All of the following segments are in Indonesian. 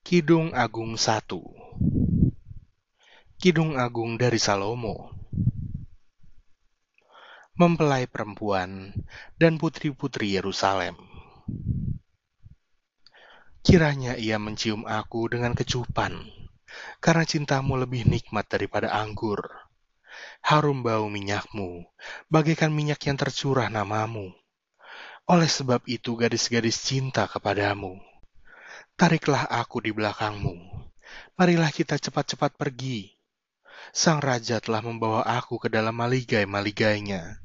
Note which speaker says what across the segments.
Speaker 1: Kidung Agung 1 Kidung Agung dari Salomo Mempelai perempuan dan putri-putri Yerusalem Kiranya ia mencium aku dengan kecupan, karena cintamu lebih nikmat daripada anggur. Harum bau minyakmu, bagaikan minyak yang tercurah namamu. Oleh sebab itu gadis-gadis cinta kepadamu. Tariklah aku di belakangmu. Marilah kita cepat-cepat pergi. Sang Raja telah membawa aku ke dalam maligai-maligainya.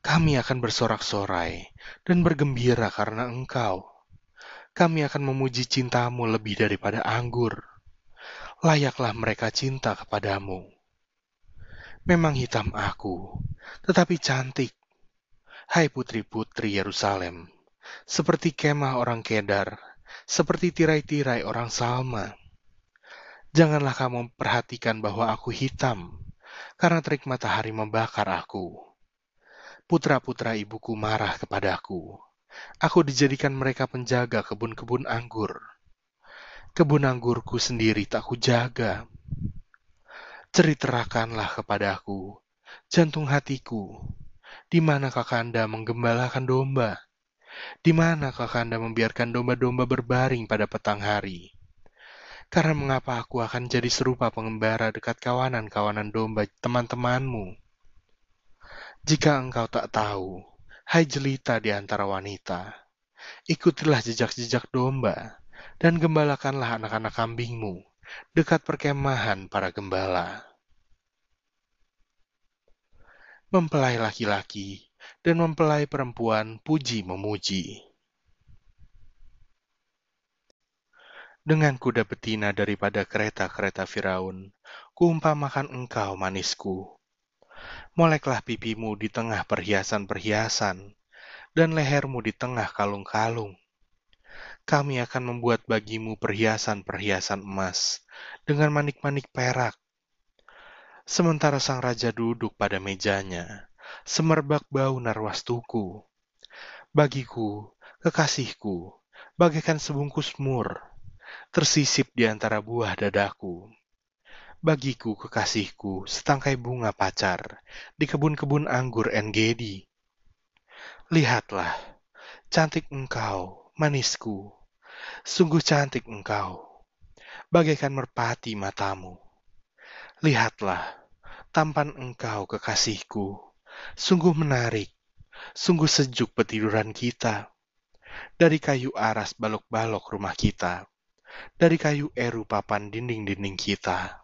Speaker 1: Kami akan bersorak-sorai dan bergembira karena engkau. Kami akan memuji cintamu lebih daripada anggur. Layaklah mereka cinta kepadamu. Memang hitam aku, tetapi cantik. Hai putri-putri Yerusalem, seperti kemah orang Kedar, seperti tirai-tirai orang Salma. Janganlah kamu perhatikan bahwa aku hitam, karena terik matahari membakar aku. Putra-putra ibuku marah kepadaku. Aku dijadikan mereka penjaga kebun-kebun anggur. Kebun anggurku sendiri tak kujaga. Ceritakanlah kepadaku, jantung hatiku, di mana kakanda menggembalakan domba? Di mana kakanda membiarkan domba-domba berbaring pada petang hari? Karena mengapa aku akan jadi serupa pengembara dekat kawanan-kawanan domba teman-temanmu? Jika engkau tak tahu, hai jelita di antara wanita, ikutilah jejak-jejak domba, dan gembalakanlah anak-anak kambingmu dekat perkemahan para gembala. Mempelai laki-laki dan mempelai perempuan puji memuji. Dengan kuda betina daripada kereta-kereta Firaun, kuumpamakan engkau manisku. Moleklah pipimu di tengah perhiasan-perhiasan, dan lehermu di tengah kalung-kalung. Kami akan membuat bagimu perhiasan-perhiasan emas dengan manik-manik perak. Sementara sang raja duduk pada mejanya, semerbak bau narwastuku. Bagiku, kekasihku, bagaikan sebungkus mur, tersisip di antara buah dadaku. Bagiku, kekasihku, setangkai bunga pacar di kebun-kebun anggur Engedi. Lihatlah, cantik engkau, manisku, sungguh cantik engkau, bagaikan merpati matamu. Lihatlah, tampan engkau, kekasihku, sungguh menarik, sungguh sejuk petiduran kita. Dari kayu aras balok-balok rumah kita, dari kayu eru papan dinding-dinding kita.